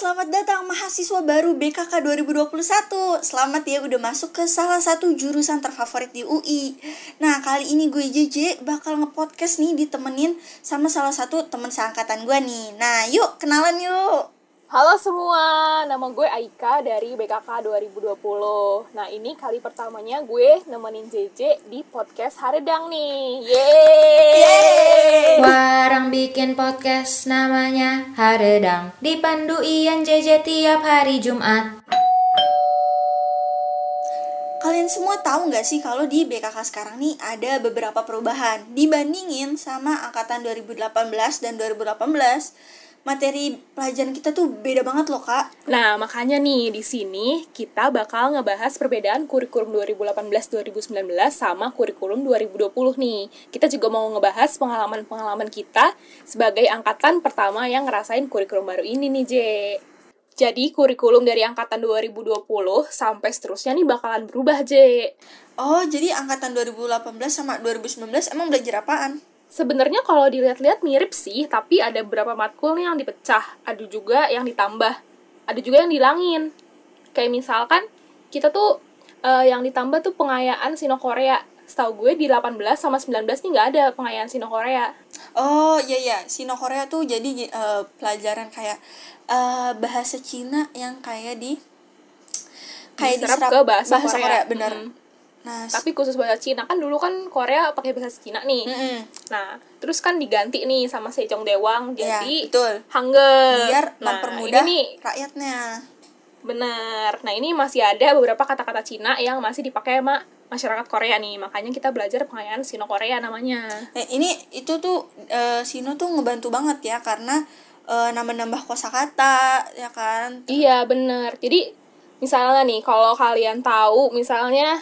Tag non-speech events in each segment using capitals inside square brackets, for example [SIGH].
selamat datang mahasiswa baru BKK 2021 Selamat ya udah masuk ke salah satu jurusan terfavorit di UI Nah kali ini gue JJ bakal ngepodcast nih ditemenin sama salah satu temen seangkatan gue nih. Nah yuk kenalan yuk Halo semua, nama gue Aika dari BKK 2020 Nah ini kali pertamanya gue nemenin JJ di podcast Haredang nih. Yeay! Warang bikin podcast namanya Haredang Dipandu Ian JJ tiap hari Jumat. Kalian semua tahu nggak sih kalau di BKK sekarang nih ada beberapa perubahan dibandingin sama angkatan 2018 dan 2018 materi pelajaran kita tuh beda banget loh kak Nah makanya nih di sini kita bakal ngebahas perbedaan kurikulum 2018-2019 sama kurikulum 2020 nih Kita juga mau ngebahas pengalaman-pengalaman kita sebagai angkatan pertama yang ngerasain kurikulum baru ini nih J jadi kurikulum dari angkatan 2020 sampai seterusnya nih bakalan berubah, J. Oh jadi angkatan 2018 sama 2019 emang belajar apaan? Sebenarnya kalau dilihat-lihat mirip sih, tapi ada beberapa matkul nih yang dipecah, ada juga yang ditambah, ada juga yang dilangin. Kayak misalkan kita tuh eh, yang ditambah tuh pengayaan Sino Korea. Setahu gue di 18 sama 19 nih nggak ada pengayaan Sino Korea. Oh iya iya, Sino Korea tuh jadi eh, pelajaran kayak eh, bahasa Cina yang kayak di kayak Diserap ke bahasa Korea. bener. Mm. Nah, Tapi khusus bahasa Cina kan dulu kan Korea pakai bahasa Cina nih. mm-mm. Nah, terus kan diganti nih sama Sejong Dewang Iya, jadi betul. Hangul. biar nah, mempermudah ini nih rakyatnya. Bener. Nah, ini masih ada beberapa kata-kata Cina yang masih dipakai sama masyarakat Korea nih. Makanya kita belajar pengayaan Sino Korea namanya. Nah, ini itu tuh eh, Sino tuh ngebantu banget ya karena eh, nambah-nambah kosakata ya kan. Iya, bener. Jadi, misalnya nih, kalau kalian tahu, misalnya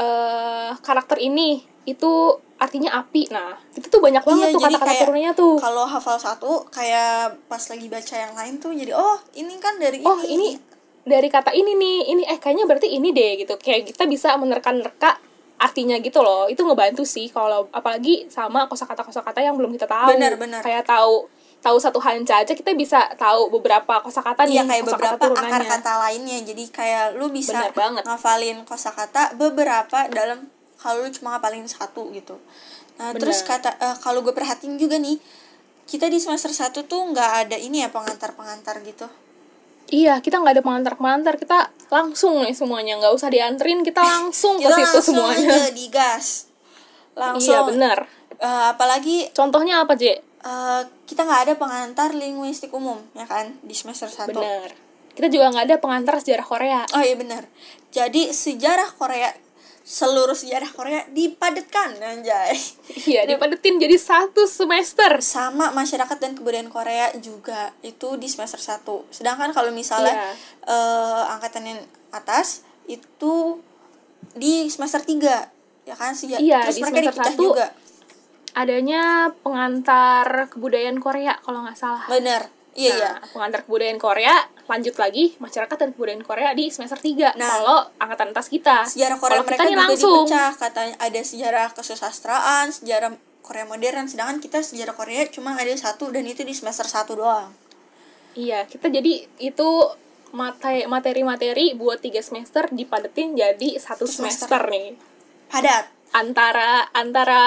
eh karakter ini itu artinya api. Nah, itu tuh banyak banget Iya, tuh kata-kata turunnya tuh. Kalau hafal satu kayak pas lagi baca yang lain tuh jadi oh ini kan dari Oh, ini dari kata ini nih. Ini eh kayaknya berarti ini deh gitu. Kayak kita bisa menerka-nerka artinya gitu loh. Itu ngebantu sih kalau apalagi sama kosakata-kosakata yang belum kita tahu. Benar, benar. Kayak tahu tahu satu hanca aja kita bisa tahu beberapa kosakata Iya nih, kayak kosakata beberapa turunannya. akar kata lainnya jadi kayak lu bisa Benar banget. ngafalin kosakata beberapa dalam kalau lu cuma ngafalin satu gitu nah Benar. terus kata eh, kalau gue perhatiin juga nih kita di semester satu tuh nggak ada ini ya pengantar pengantar gitu Iya, kita nggak ada pengantar-pengantar, kita langsung nih semuanya, nggak usah dianterin, kita langsung ke situ langsung semuanya. aja digas langsung Iya, bener. Eh, apalagi Contohnya apa, J? Eh, kita nggak ada pengantar linguistik umum ya kan di semester satu Bener. Kita juga nggak ada pengantar sejarah Korea. Oh iya benar. Jadi sejarah Korea seluruh sejarah Korea dipadatkan anjay. [LAUGHS] Iya, dipadetin jadi satu semester. Sama masyarakat dan kebudayaan Korea juga itu di semester 1. Sedangkan kalau misalnya Iya. eh, angkatan yang atas itu di semester 3 ya kan sih Iya, terus di mereka semester dipecah satu. juga. Adanya pengantar kebudayaan Korea kalau nggak salah. Benar. Iya iya. Nah, pengantar kebudayaan Korea lanjut lagi masyarakat dan kebudayaan Korea di semester 3 Nah. kalau angkatan atas kita. Sejarah Korea Kalau mereka kita juga langsung. dipecah, katanya ada sejarah kesusastraan, sejarah Korea modern, sedangkan kita sejarah Korea cuma ada satu dan itu di semester 1 doang. Iya, kita jadi itu mate- materi-materi buat tiga semester dipadetin jadi satu semester. semester nih. Padat. Antara antara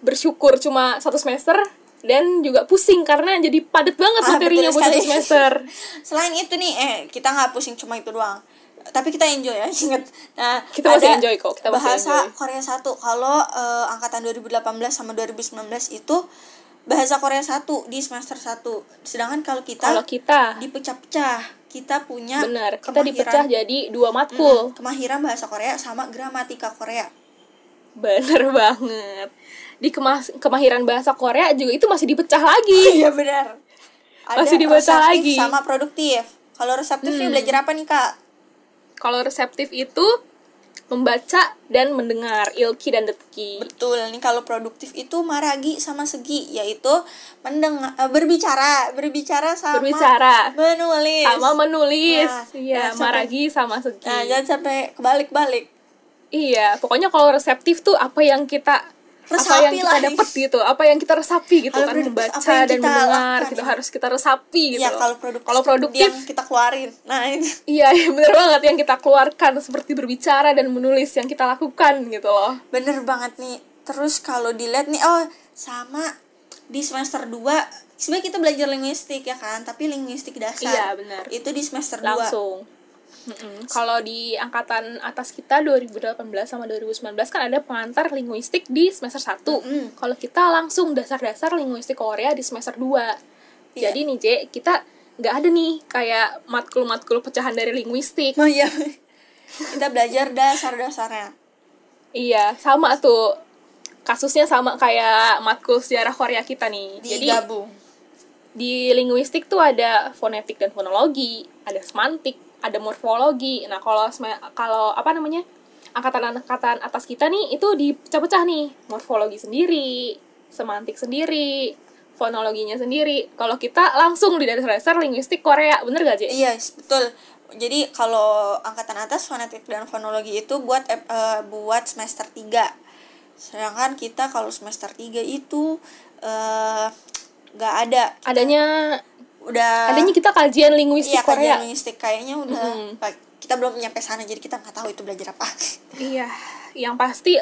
bersyukur cuma satu semester dan juga pusing karena jadi padat banget Ah, materinya buat satu semester. [LAUGHS] Selain itu nih, eh kita nggak pusing cuma itu doang. Tapi kita enjoy ya, [LAUGHS] inget. Nah, Kita masih enjoy kok, kita bahasa enjoy. Korea 1 kalau eh, angkatan 2018 sama 2019 itu bahasa Korea 1 di semester 1. Sedangkan kalau kita Kalau kita dipecah-pecah, kita punya benar, kita kemahiran- dipecah jadi dua matkul. Mm, kemahiran bahasa Korea sama gramatika Korea. Bener banget. Di kemas- kemahiran bahasa Korea juga itu masih dipecah lagi. [LAUGHS] Iya benar. Masih dibaca reseptif lagi. sama produktif. Kalau reseptif nih Hmm. belajar apa nih, Kak? Kalau reseptif itu membaca dan mendengar ilki dan detki. Betul, nih kalau produktif itu maragi sama segi, yaitu mendengar eh, berbicara, berbicara sama Berbicara. menulis. Sama menulis. Nah, iya, nah, sampai- maragi sama segi. Nah, jangan sampai kebalik-balik. Iya, pokoknya kalau reseptif tuh apa yang kita Resapi apa yang kita lah. dapat gitu apa yang kita resapi gitu Kalau kan membaca dan mendengar lakukan, gitu ya. harus kita resapi gitu Iya kalau produktif, kalau produktif yang kita keluarin. Nah iya iya, bener banget yang kita keluarkan seperti berbicara dan menulis yang kita lakukan gitu loh Bener banget nih. Terus kalau dilihat nih, oh sama di semester 2 sebenarnya kita belajar linguistik ya kan, tapi linguistik dasar. Iya, benar. Itu di semester 2. langsung Mm-mm. Kalau di angkatan atas kita 2018 sama 2019 kan ada pengantar linguistik di semester 1. Mm-mm. Kalau kita langsung dasar-dasar linguistik Korea di semester 2. Iya. Jadi nih, J, kita nggak ada nih kayak matkul-matkul pecahan dari linguistik. Oh iya. kita belajar dasar-dasarnya. Iya, sama tuh. Kasusnya sama kayak matkul sejarah Korea kita nih. Jadi Digabung. di linguistik tuh ada fonetik dan fonologi, ada semantik, ada morfologi. Nah, kalau kalau apa namanya? angkatan-angkatan atas kita nih itu dipecah-pecah nih. Morfologi sendiri, semantik sendiri, fonologinya sendiri. Kalau kita langsung di dasar-dasar linguistik Korea, bener gak, J? Iya, betul. Jadi kalau angkatan atas fonetik dan fonologi itu buat eh, buat semester 3. Sedangkan kita kalau semester 3 itu eh nggak ada. Adanya Udah adanya kita kajian linguistik iya Korea. kajian linguistik kayaknya udah Mm-mm. Pak, kita belum nyampe sana jadi kita nggak tahu itu belajar apa. [LAUGHS] Iya, yang pasti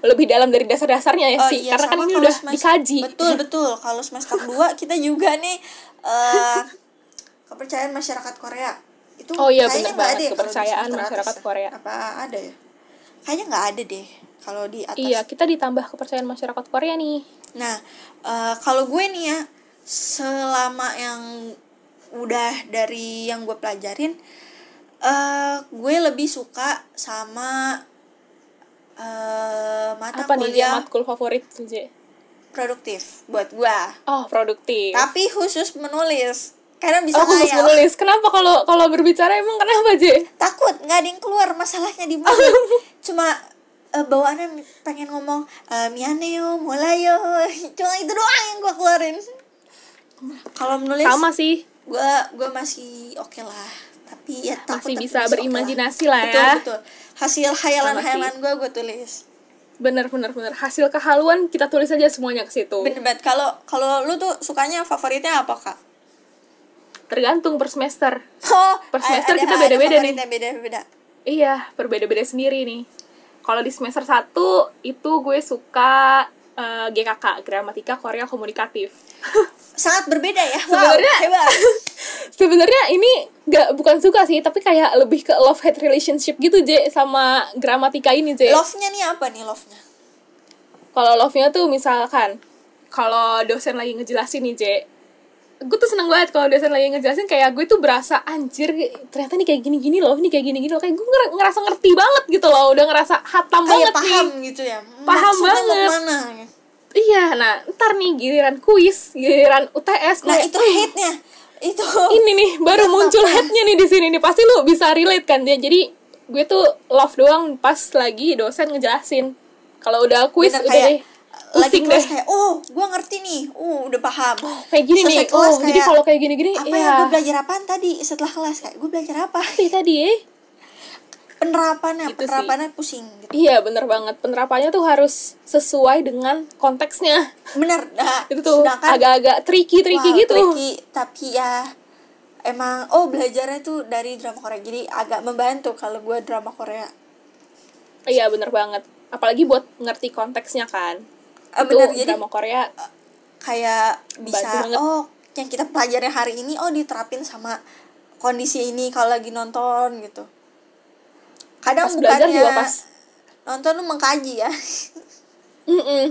lebih dalam dari dasar-dasarnya ya Oh sih, iya, karena kan ini udah semester- dikaji. Betul, [LAUGHS] betul. Kalau semester 2 kita juga nih eh kepercayaan masyarakat Korea. Itu Oh iya, kayaknya nggak ada ya kepercayaan masyarakat atas ya? Korea. Apa ada ya? Kayaknya nggak ada deh kalau di atas. Iya, kita ditambah kepercayaan masyarakat Korea nih. Nah, eh, kalau gue nih ya, selama yang udah dari yang gue pelajarin, eh gue lebih suka sama eh mata Apa nih kuliah matkul favorit tuh, produktif buat gue. Oh, produktif. Tapi khusus menulis, karena bisa oh, khusus ngayal. menulis. Kenapa kalau kalau berbicara emang kenapa, J? Takut nggak ada yang keluar masalahnya di mulut. Cuma eh, bawaannya pengen ngomong eh, miane yo, mulai yo. [LAUGHS] Cuma itu doang yang gue keluarin. Kalau menulis Sama sih. gue gue masih oke lah tapi ya takut Masih tapi bisa berimajinasi lah betul, ya. betul hasil hayalan hayalan gue gue tulis Bener, bener, bener. Hasil kehaluan kita tulis aja semuanya ke situ. bener banget kalau kalau lu tuh sukanya favoritnya apa kak Tergantung per semester. oh Per semester ada- kita ada beda-beda nih. favoritnya beda-beda Iya, berbeda-beda sendiri nih. Kalau di semester 1 itu gue suka eh, GKK, Gramatika Korea Komunikatif. [LAUGHS] sangat berbeda ya wow, Sebenarnya- hebat [LAUGHS] Sebenarnya ini nggak bukan suka sih, tapi kayak lebih ke love hate relationship gitu J sama gramatika ini J. love nya nih apa nih love nya Kalau love-nya tuh misalkan kalau dosen lagi ngejelasin nih J, gue tuh seneng banget kalau dosen lagi ngejelasin kayak gue tuh berasa anjir ternyata nih kayak gini-gini loh, ini kayak gini-gini loh, kayak gue nger- ngerasa ngerti banget gitu loh, udah ngerasa hatam kayak banget paham nih. gitu ya Paham Maksudnya banget. ke mana Iya, nah ntar nih giliran kuis, giliran UTS, nah gue, itu "Wih, hate nya itu ini nih baru muncul headnya nih di sini nih. Pasti lu bisa relate kan? Dia jadi gue tuh love doang pas lagi dosen ngejelasin. Kalau udah kuis Bener, udah kayak deh lagi pusing kelas deh. kayak oh gue ngerti nih. Uh udah paham. Kayak gini Selesai nih. kelas oh jadi kayak, kalau kayak gini gini apa ya ya gue belajar apaan tadi setelah kelas? Kayak gue belajar apa? Tadi tadi eh penerapannya Itu sih. penerapannya pusing gitu. Iya bener banget. Penerapannya tuh harus sesuai dengan konteksnya. Bener nah, [LAUGHS] itu tuh agak-agak tricky tricky wah, gitu. tricky, tapi ya emang oh belajarnya tuh dari drama Korea. Jadi agak membantu kalau gue drama Korea. Iya bener banget. Apalagi buat ngerti konteksnya kan. Eh, itu bener. Jadi drama Korea kayak bisa banget. oh yang kita pelajari hari ini oh diterapin sama kondisi ini kalau lagi nonton gitu kadang Pas belajar bukannya juga pas. nonton lu mengkaji ya. Mm-mm.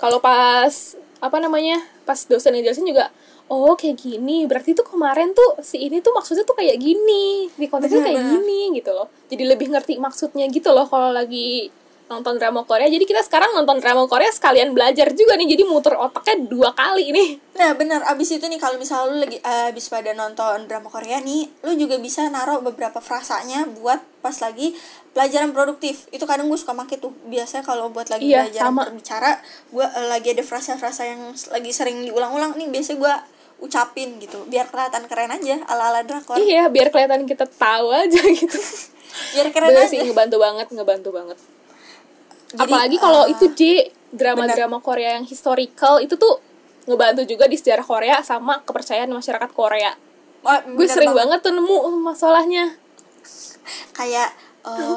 Kalau pas apa namanya pas dosen ngejelasin juga oh kayak gini berarti tuh kemarin tuh si ini tuh maksudnya tuh kayak gini di konteksnya kayak gini gitu loh. Jadi lebih ngerti maksudnya gitu loh kalau lagi nonton drama Korea jadi kita sekarang nonton drama Korea sekalian belajar juga nih jadi muter otaknya dua kali nih Nah bener, abis itu nih kalau misalnya lu lagi eh, abis pada nonton drama Korea nih, lu juga bisa naruh beberapa frasanya buat pas lagi pelajaran produktif. Itu kadang gue suka make tuh. Biasanya kalau buat lagi Iya, pelajaran sama. berbicara, gue eh, lagi ada frasa-frasa yang lagi sering diulang-ulang nih. Biasanya gue ucapin gitu, biar kelihatan keren aja ala-ala drakor. iya biar kelihatan kita tahu aja gitu [LAUGHS] Biar keren Bener aja. sih ngebantu banget ngebantu banget Jadi, apalagi kalau eh, itu di drama-drama Korea yang historical itu tuh ngebantu juga di sejarah Korea sama kepercayaan masyarakat Korea. Wah, gue sering banget. banget tuh nemu masalahnya. Kayak eh,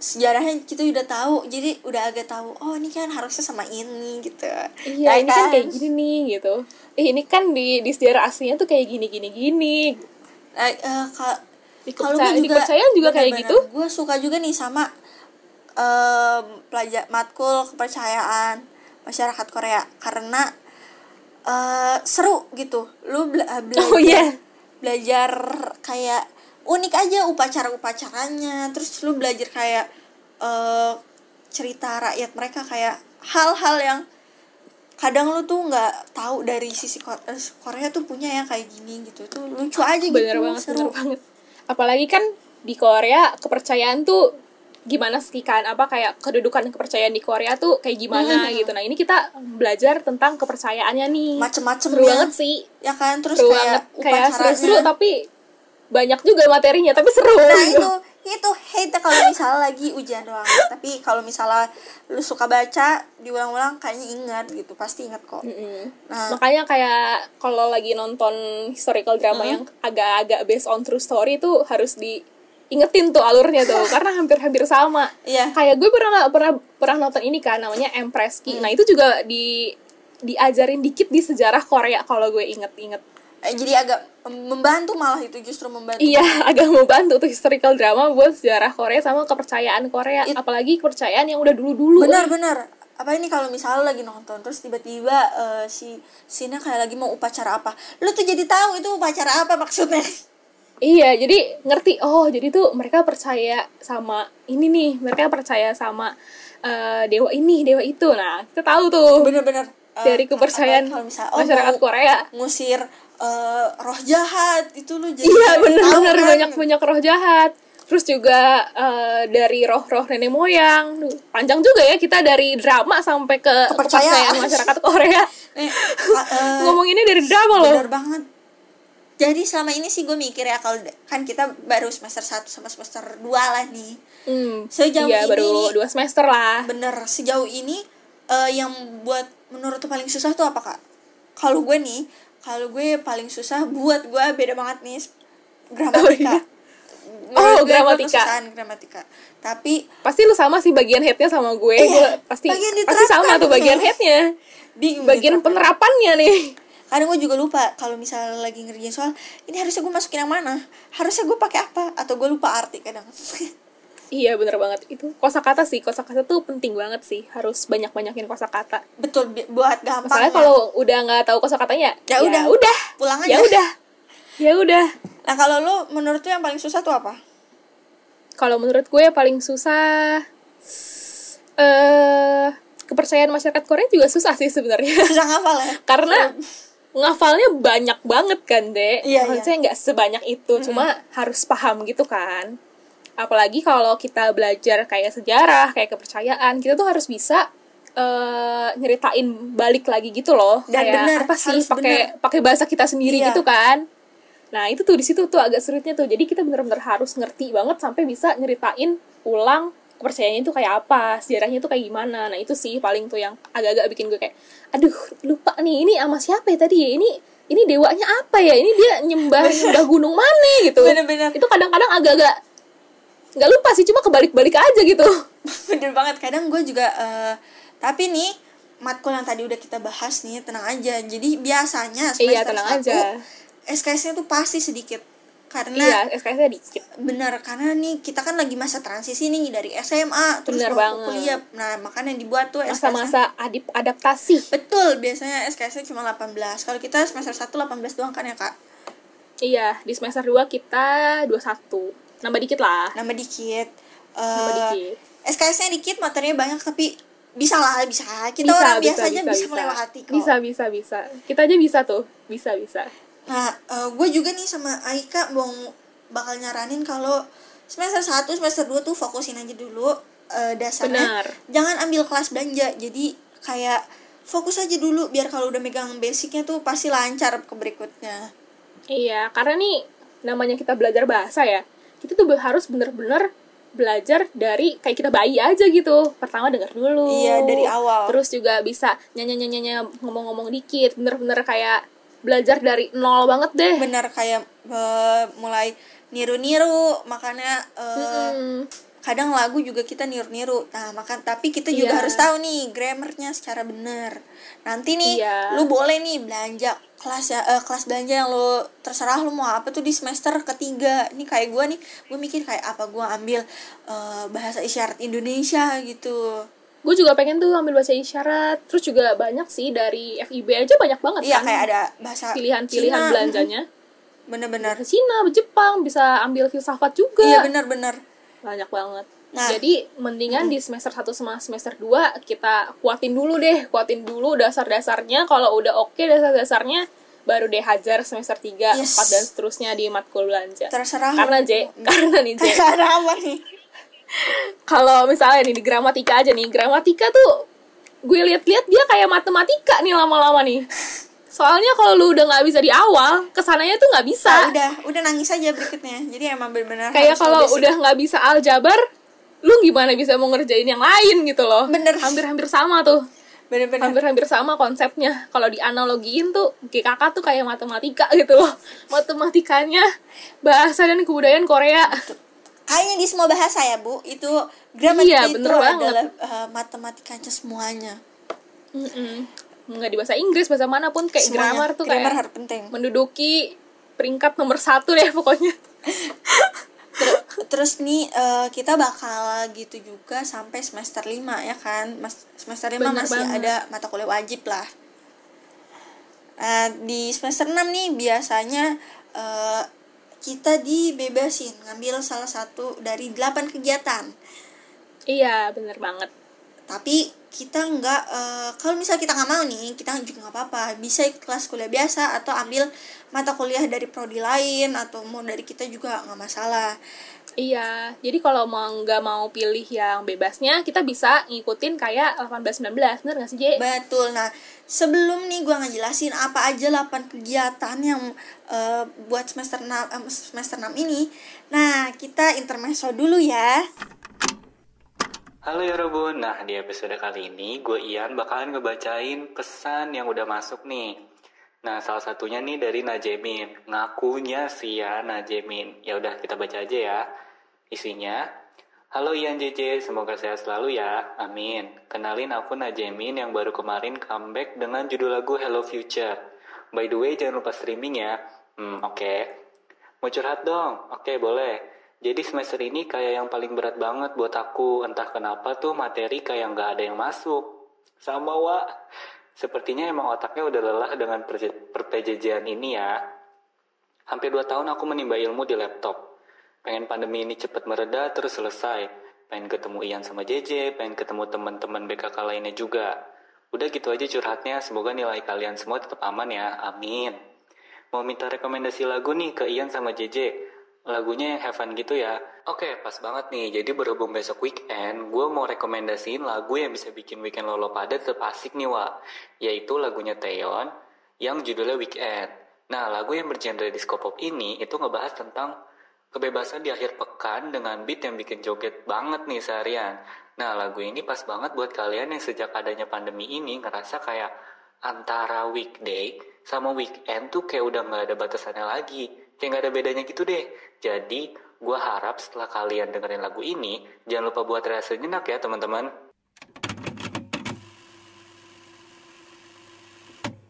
sejarahnya kita udah tahu jadi udah agak tahu oh ini kan harusnya sama ini gitu. Iya Ya ini kan kayak gini nih gitu. Eh ini kan di di sejarah aslinya tuh kayak gini gini gini. Eh, eh, ka- Di kalau gue kepercayaan juga kayak gitu. gue suka juga nih sama em, pelajar matkul kepercayaan masyarakat Korea. Karena eh, seru gitu. Lu bela- eh, belajar Oh, iya. belajar kayak unik aja upacara upacaranya terus lu belajar kayak eh, cerita rakyat mereka kayak hal-hal yang kadang lu tuh nggak tahu dari sisi Ko- Korea tuh punya yang kayak gini gitu. Tuh lucu aja bener gitu banget seru. bener banget. Apalagi kan di Korea kepercayaan tuh gimana sih kan? Apa kayak kedudukan kepercayaan di Korea tuh kayak gimana Hmm. gitu. Nah ini kita belajar tentang kepercayaannya nih. Macem-macem seru banget sih. Ya kan? Terus seru kayak banget. Kayak seru-seru tapi banyak juga materinya tapi seru nah itu itu hate kalau misalnya lagi ujian doang. Tapi kalau misalnya lu suka baca diulang-ulang kayaknya ingat gitu. Pasti ingat kok. Mm-mm. nah. Makanya kayak kalau lagi nonton historical drama yang agak-agak based on true story tuh harus diingetin tuh alurnya tuh [LAUGHS] karena hampir-hampir sama. Iya. kayak gue pernah pernah pernah nonton ini kan namanya Empress Ki nah itu juga di diajarin dikit di sejarah Korea kalau gue inget-inget. Eh, jadi agak membantu malah itu justru membantu. Iya [LAUGHS] agak membantu tuh historical drama buat sejarah Korea sama kepercayaan Korea. It- apalagi kepercayaan yang udah dulu-dulu. Benar-benar apa ini kalau misalnya lagi nonton terus tiba-tiba eh, si Sina kayak lagi mau upacara apa? Lu tuh jadi tahu itu upacara apa maksudnya [LAUGHS] Iya, jadi ngerti. Oh, jadi tuh mereka percaya sama ini nih. Mereka percaya sama eh, dewa ini, dewa itu. Nah, kita tahu tuh bener-bener eh, dari kepercayaan kalau misalnya, oh, masyarakat Korea. ngusir eh, roh jahat itu lu jadi Iya, tahu bener-bener kan? banyak banyak roh jahat. Terus juga eh, dari roh-roh nenek moyang. Duh, panjang juga ya kita dari drama sampai ke Kepercayaan. kepercayaan masyarakat Korea. [LAUGHS] Eh, Ngomonginnya dari drama loh. bener banget jadi selama ini sih gue mikir ya kalau kan kita baru semester 1 sama semester 2 lah nih. Hmm, Sejauh iya, ini baru dua semester lah. bener sejauh ini eh, yang buat menurut tuh paling susah tuh apa kak? Kalau gue nih kalau gue paling susah buat gue beda banget nih gramatika. Oh, Menurut gue, gue gramatika. kesusahan gramatika. Tapi pasti lu sama sih bagian headnya sama gue. Iya, gue pasti pasti sama tuh bagian headnya. Bingung bagian penerapannya nih kadang gue juga lupa kalau misalnya lagi ngerjain soal ini harusnya gue masukin yang mana? Harusnya gue pakai apa? Atau gue lupa arti kadang. [LAUGHS] Iya bener banget. Itu kosakata sih. Kosakata tuh penting banget sih. Harus banyak banyakin kosakata. Betul buat gampang masalahnya ya. kalau udah nggak tahu kosakatanya Ya udah. udah. Pulang ya aja. udah. Ya udah. Nah kalau lu menurut tuh yang paling susah tuh apa? Kalau menurut gue paling susah eh kepercayaan masyarakat Korea juga susah sih sebenarnya. Susah ngafal ya? [LAUGHS] Karena ngafalnya banyak banget kan dek? Iya, maksudnya nggak sebanyak itu cuma harus paham gitu kan. Apalagi kalau kita belajar kayak sejarah kayak kepercayaan kita tuh harus bisa eh, nyeritain balik lagi gitu loh. Dan kayak benar, apa sih pakai pakai bahasa kita sendiri Iya. gitu kan. Nah itu tuh di situ tuh agak sulitnya tuh. Jadi kita bener-bener harus ngerti banget sampai bisa nyeritain ulang kepercayaannya itu kayak apa sejarahnya itu kayak gimana. Nah itu sih paling tuh yang agak-agak bikin gue kayak aduh lupa nih ini sama siapa ya tadi ya? Ini ini dewanya apa ya? Ini dia nyembah nyembah gunung mana gitu. Bener-bener. itu kadang-kadang agak-agak nggak lupa sih cuma kebalik-balik aja gitu. [LAUGHS] Bener banget. Kadang gue juga eh, tapi nih matkul yang tadi udah kita bahas nih tenang aja. Jadi biasanya semester Iya, tenang satu, aja. SKS-nya tuh pasti sedikit karena iya SKS-nya dikit. Bener karena nih kita kan lagi masa transisi nih dari SMA terus Bener banget. kuliah. Nah makanya yang dibuat tuh SKS masa-masa adip adaptasi. Betul biasanya SKS-nya cuma 18 kalau kita semester 1 18 doang kan ya kak? Iya di semester 2 kita 21 nambah dikit lah. Nambah dikit. Nambah Eh, dikit. SKS-nya dikit materinya banyak tapi bisa lah bisa. Kita orang biasa aja bisa, melewati kok. Bisa bisa bisa. Kita aja bisa tuh. Bisa bisa Nah, gue juga nih sama Aika mau bakal nyaranin kalau semester 1, semester 2 tuh fokusin aja dulu eh, dasarnya. Benar. Jangan ambil kelas belanja. Jadi kayak fokus aja dulu biar kalau udah megang basicnya tuh pasti lancar ke berikutnya. Iya, karena nih namanya kita belajar bahasa ya, kita tuh harus bener-bener belajar dari kayak kita bayi aja gitu pertama dengar dulu Iya, dari awal. terus juga bisa nyanyi nyanyi ngomong-ngomong dikit bener-bener kayak belajar dari nol banget deh bener kayak eh, mulai niru-niru makanya eh, Mm. kadang lagu juga kita niru-niru nah makan tapi kita juga Iya. harus tahu nih grammarnya secara bener nanti nih Iya. lu boleh nih belanja kelas ya eh, kelas belanja yang lu terserah lu mau apa tuh di semester ketiga ini kayak gua nih gue mikir kayak apa gua ambil eh, bahasa isyarat Indonesia gitu gue juga pengen tuh ambil bahasa isyarat. Terus juga banyak sih dari FIB aja banyak banget iya kan kayak ada bahasa pilihan-pilihan Cina. belanjanya. [LAUGHS] Bener-bener. Cina Jepang bisa ambil filsafat juga. Iya bener-bener. Banyak banget. Nah. jadi mendingan di semester 1 sama semester 2 kita kuatin dulu deh. Kuatin dulu dasar-dasarnya. Kalau udah oke dasar-dasarnya baru deh hajar semester 3, Yes. 4 dan seterusnya di matkul belanja. Terserah karena. J [LAUGHS] karena nih J. Karena apa nih kalau misalnya nih di gramatika aja nih gramatika tuh gue lihat-lihat dia kayak matematika nih lama-lama nih. Soalnya kalau lu udah nggak bisa di awal ke sananya tuh nggak bisa. Nah, udah udah nangis aja berikutnya. Jadi emang benar-benar kayak kalau udah nggak bisa aljabar lu gimana bisa mau ngerjain yang lain gitu loh? Bener. hampir-hampir sama tuh. Bener-bener. Hampir-hampir sama konsepnya. Kalau dianalogiin tuh GKK tuh kayak matematika gitu loh. Matematikanya bahasa dan kebudayaan Korea kayaknya di semua bahasa ya bu itu gramatika Iya, itu banget. adalah eh, matematikanya semuanya Mm-mm. nggak di bahasa Inggris bahasa mana pun kayak Semuanya. grammar tuh grammar kayak harus penting menduduki peringkat nomor satu deh pokoknya Ter- [LAUGHS] terus nih eh, kita bakal gitu juga sampai semester 5 ya kan Mas- semester 5 Bener masih banget. ada mata kuliah wajib lah Eh, di semester 6 nih biasanya eh, kita dibebasin ngambil salah satu dari 8 kegiatan. Iya bener banget. Tapi kita nggak eh, kalau misal kita nggak mau nih kita juga nggak apa-apa. Bisa ikut kelas kuliah biasa atau ambil mata kuliah dari prodi lain atau mau dari kita juga nggak masalah Iya, jadi kalau mau nggak mau pilih yang bebasnya, kita bisa ngikutin kayak 18-19, bener nggak sih, J? betul nah sebelum nih gua ngejelasin apa aja 8 kegiatan yang eh, buat semester 6 eh, semester 6 ini nah kita intermezzo dulu ya Halo ya Robun, nah di episode kali ini gue Ian bakalan ngebacain pesan yang udah masuk nih. Nah salah satunya nih dari Najemin, ngakunya sih ya Najemin. Ya udah kita baca aja ya. Isinya, Halo Ian JJ, semoga sehat selalu ya, amin. Kenalin aku Najemin yang baru kemarin comeback dengan judul lagu Hello Future. By the way jangan lupa streaming ya. Hmm oke. Mau curhat dong? Oke, boleh. Jadi semester ini kayak yang paling berat banget buat aku. Entah kenapa tuh materi kayak nggak ada yang masuk. Sama, Wak. Sepertinya emang otaknya udah lelah dengan perpejejian ini ya. Hampir 2 tahun aku menimba ilmu di laptop. Pengen pandemi ini cepet mereda terus selesai. Pengen ketemu Ian sama JJ, pengen ketemu teman-teman BKK lainnya juga. Udah gitu aja curhatnya, semoga nilai kalian semua tetap aman ya. Amin. Mau minta rekomendasi lagu nih ke Ian sama JJ. Lagunya yang have fun gitu ya. Oke, pas banget nih. Jadi berhubung besok weekend, gue mau rekomendasiin lagu yang bisa bikin weekend lolo pada tetap asik nih, Wak. Yaitu lagunya Taeyeon yang judulnya Weekend. Nah, lagu yang bergenre disco pop ini itu ngebahas tentang kebebasan di akhir pekan dengan beat yang bikin joget banget nih seharian. Nah, lagu ini pas banget buat kalian yang sejak adanya pandemi ini ngerasa kayak antara weekday sama weekend tuh kayak udah nggak ada batasannya lagi. Kayak nggak ada bedanya gitu deh. Jadi, gue harap setelah kalian dengerin lagu ini, jangan lupa buat rehat sejenak ya teman-teman.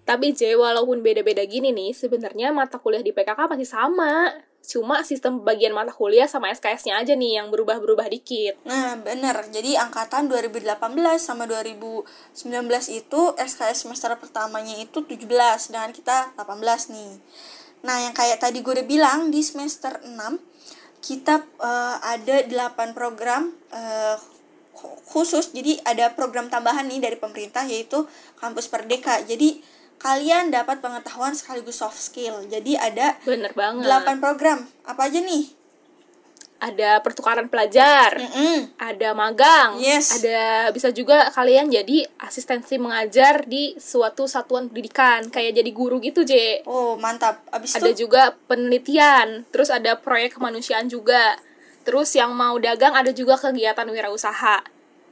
Tapi J, walaupun beda-beda gini nih, sebenarnya mata kuliah di PKK masih sama. Cuma sistem bagian mata kuliah sama SKS-nya aja nih yang berubah-berubah dikit. Nah, bener. Jadi angkatan 2018 sama 2019 itu SKS semester pertamanya itu 17, sedangkan kita 18 nih. Nah, yang kayak tadi gue udah bilang di semester 6 kita eh, ada 8 program khu- khusus. Jadi ada program tambahan nih dari pemerintah yaitu Kampus Perdeka. Jadi kalian dapat pengetahuan sekaligus soft skill. Jadi ada Bener banget. 8 program. Apa aja nih? Ada pertukaran pelajar. Mm-mm. ada magang, Yes. ada bisa juga kalian jadi asistensi mengajar di suatu satuan pendidikan, kayak jadi guru gitu, J. Oh, mantap. Abis Ada itu juga penelitian, terus ada proyek kemanusiaan juga. Terus yang mau dagang ada juga kegiatan wirausaha.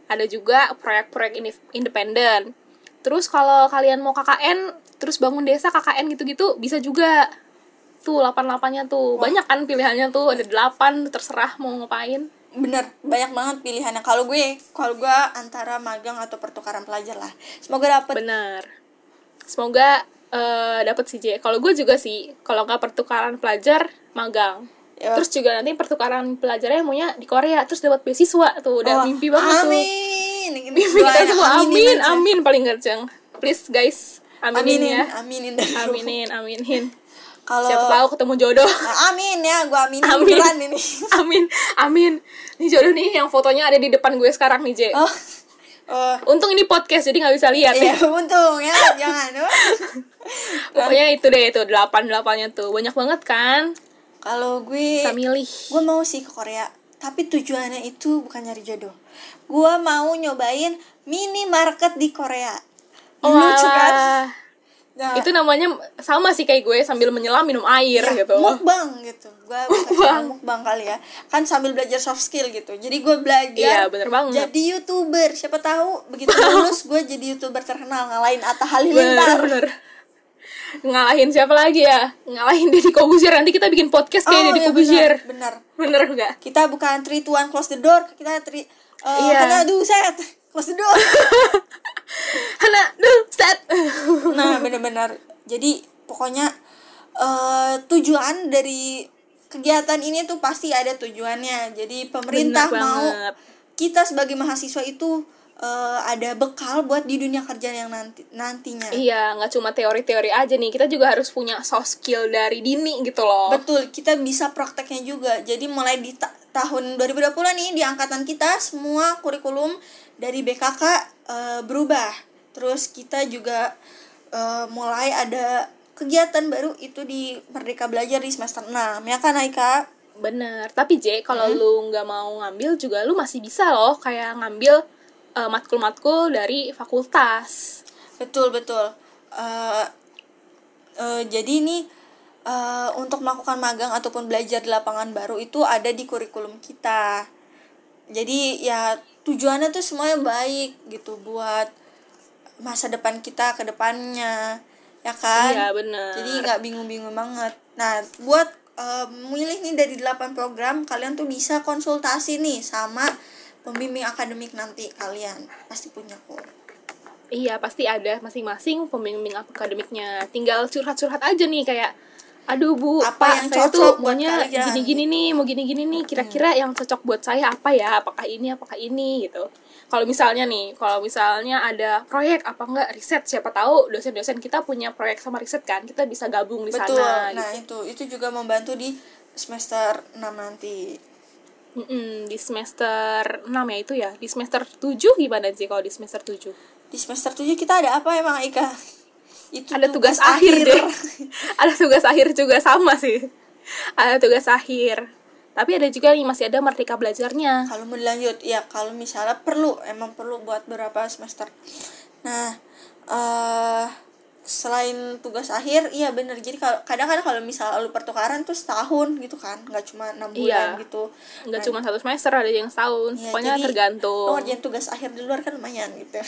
Ada juga proyek-proyek independen. Terus kalau kalian mau KKN, terus bangun desa KKN gitu-gitu bisa juga. Tuh 88-nya tuh. Banyak kan pilihannya tuh, ada 8 terserah mau ngapain. bener banyak banget pilihannya kalau gue kalau gue antara magang atau pertukaran pelajar lah semoga dapet Bener. Semoga eh dapat sih J. Kalau gue juga sih, kalau nggak pertukaran pelajar, magang. Ya. Terus juga nanti pertukaran pelajarnya maunya di Korea, terus dapat beasiswa tuh, udah Wah, mimpi banget tuh. amin Mimpi kita semua, aminin amin, aja. amin paling kenceng. Please guys, aminin, aminin ya. aminin. Aminin, aminin. Kalau Siapa tahu ketemu jodoh. Nah, amin ya gue aminin Amin. beneran ini [LAUGHS] Amin, amin. Nih jodoh nih yang fotonya ada di depan gue sekarang nih, J. oh oh Untung ini podcast jadi nggak bisa lihat iya ya. untung ya jangan oh. [LAUGHS] Pokoknya itu deh itu delapan delapannya tuh banyak banget kan. kalau gue Bisa milih. gue mau sih ke Korea tapi tujuannya itu bukan nyari jodoh gue mau nyobain minimarket di Korea lucu kan Nah, itu namanya sama sih kayak gue sambil menyelam minum air ya, gitu. mukbang gitu gue [LAUGHS] Mukbang. mukbang kali ya kan sambil belajar soft skill gitu jadi gue belajar Iya, bener banget. jadi youtuber siapa tahu begitu lulus gue jadi youtuber terkenal ngalahin Atta Bener, Halilintar bener. Ngalahin siapa lagi ya? Ngalahin Deddy Kobuzier nanti kita bikin podcast kayak Deddy iya, Kobuzier. benar Bener enggak? kita bukan three two one close the door kita three uh, Iya. karena aduh set close the door [LAUGHS] Hana, duh, set. Benar-benar jadi pokoknya eh tujuan dari kegiatan ini tuh pasti ada tujuannya jadi pemerintah Bener mau banget. kita sebagai mahasiswa itu eh, ada bekal buat di dunia kerja yang nanti nantinya Iya, nggak cuma teori-teori aja nih. Kita juga harus punya soft skill dari dini gitu loh. betul kita bisa prakteknya juga jadi mulai di ta- tahun 2020 nih di angkatan kita semua kurikulum dari BKK eh, berubah terus kita juga eh, mulai ada kegiatan baru itu di Merdeka Belajar di semester 6 ya kan Aika Bener. Tapi J, kalau Hmm? lu nggak mau ngambil juga lu masih bisa loh kayak ngambil eh, matkul-matkul dari fakultas. betul betul Eh, eh, jadi ini eh, untuk melakukan magang ataupun belajar di lapangan baru itu ada di kurikulum kita jadi ya tujuannya tuh semuanya baik gitu buat masa depan kita ke depannya ya kan Iya, bener. jadi nggak bingung-bingung banget nah buat eh, milih nih dari 8 program kalian tuh bisa konsultasi nih sama pembimbing akademik nanti kalian pasti punya kok Iya, pasti ada masing-masing pembimbing akademiknya. Tinggal curhat-curhat aja nih kayak aduh Bu, Apa Pak, yang saya cocok tuh maunya kalian?" gini-gini nih, mau gini-gini nih, kira-kira yang cocok buat saya apa ya? Apakah ini, apakah ini gitu. Kalau misalnya nih, kalau misalnya ada proyek apa enggak riset, siapa tahu dosen-dosen kita punya proyek sama riset kan, kita bisa gabung di betul. sana nah gitu. itu itu juga membantu di semester 6 nanti. Mm-mm, di semester 6 ya itu ya. Di semester 7 gimana sih kalau di semester 7? di semester 7 kita ada apa emang Ika? Itu ada tugas, akhir, deh. [LAUGHS] Ada tugas akhir juga sama sih. Ada tugas akhir tapi ada juga nih masih ada merdeka belajarnya. Kalau mau dilanjut ya kalau misalnya perlu emang perlu buat beberapa semester. Nah eh selain tugas akhir iya bener. Jadi kalau kadang kadang kalau misalnya lu pertukaran tuh setahun gitu kan nggak cuma enam bulan Iya. gitu. Nggak cuma satu semester ada yang setahun. Ya, pokoknya jadi, tergantung. lu ngerjain tugas akhir di luar kan lumayan gitu.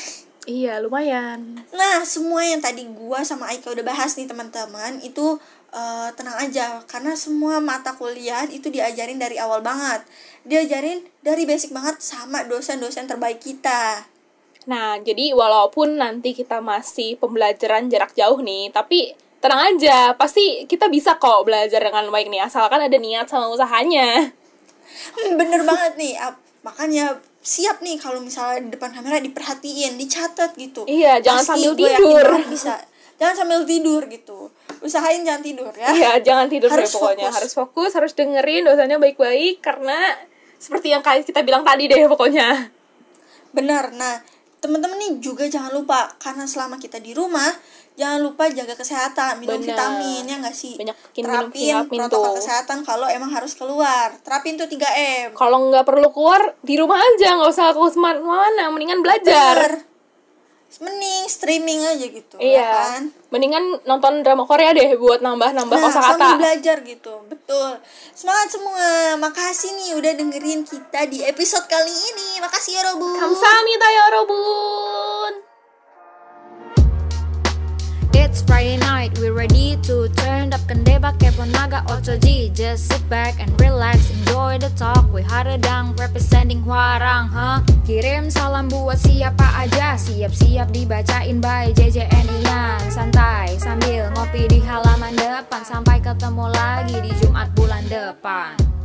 Iya lumayan. Nah, semua yang tadi gua sama Aika udah bahas nih teman-teman itu eh, tenang aja karena semua mata kuliah itu diajarin dari awal banget. Diajarin dari basic banget sama dosen-dosen terbaik kita. nah jadi walaupun nanti kita masih pembelajaran jarak jauh nih tapi tenang aja pasti kita bisa kok belajar dengan baik nih asalkan ada niat sama usahanya Hmm, bener banget nih. Makanya siap nih kalau misalnya di depan kamera diperhatiin, dicatat gitu. Iya, jangan sambil gua yakin tidur. bisa. Jangan sambil tidur gitu. Usahain jangan tidur ya. Iya, jangan tidur Harus deh pokoknya. fokus. Harus fokus, harus dengerin dosanya baik-baik karena seperti yang kita bilang tadi deh pokoknya. Benar. Nah, teman-teman nih juga jangan lupa karena selama kita di rumah jangan lupa jaga kesehatan, minum Benar. vitamin ya nggak sih? Banyakin minum Terapin vitamin protokol tuh. kesehatan kalau emang harus keluar. Terapin tuh 3M. Kalau nggak perlu keluar di rumah aja, nggak usah ke mana-mana, mendingan belajar. Bener mending streaming aja gitu ya iya. ya kan? Mendingan nonton drama Korea deh buat nambah nambah nah, kosakata. sambil belajar gitu betul. Semangat semua. Makasih nih udah dengerin kita di episode kali ini. Makasih ya Robun. Yorobun kamsahamnida Yorobun It's Friday night, we're ready to turn up Kendeba kepo naga otoji Just sit back and relax, enjoy the talk. We Haredang representing Huarang, huh? Kirim salam buat siapa aja. Siap-siap dibacain by JJN Ian. Santai sambil ngopi di halaman depan. Sampai ketemu lagi di Jumat bulan depan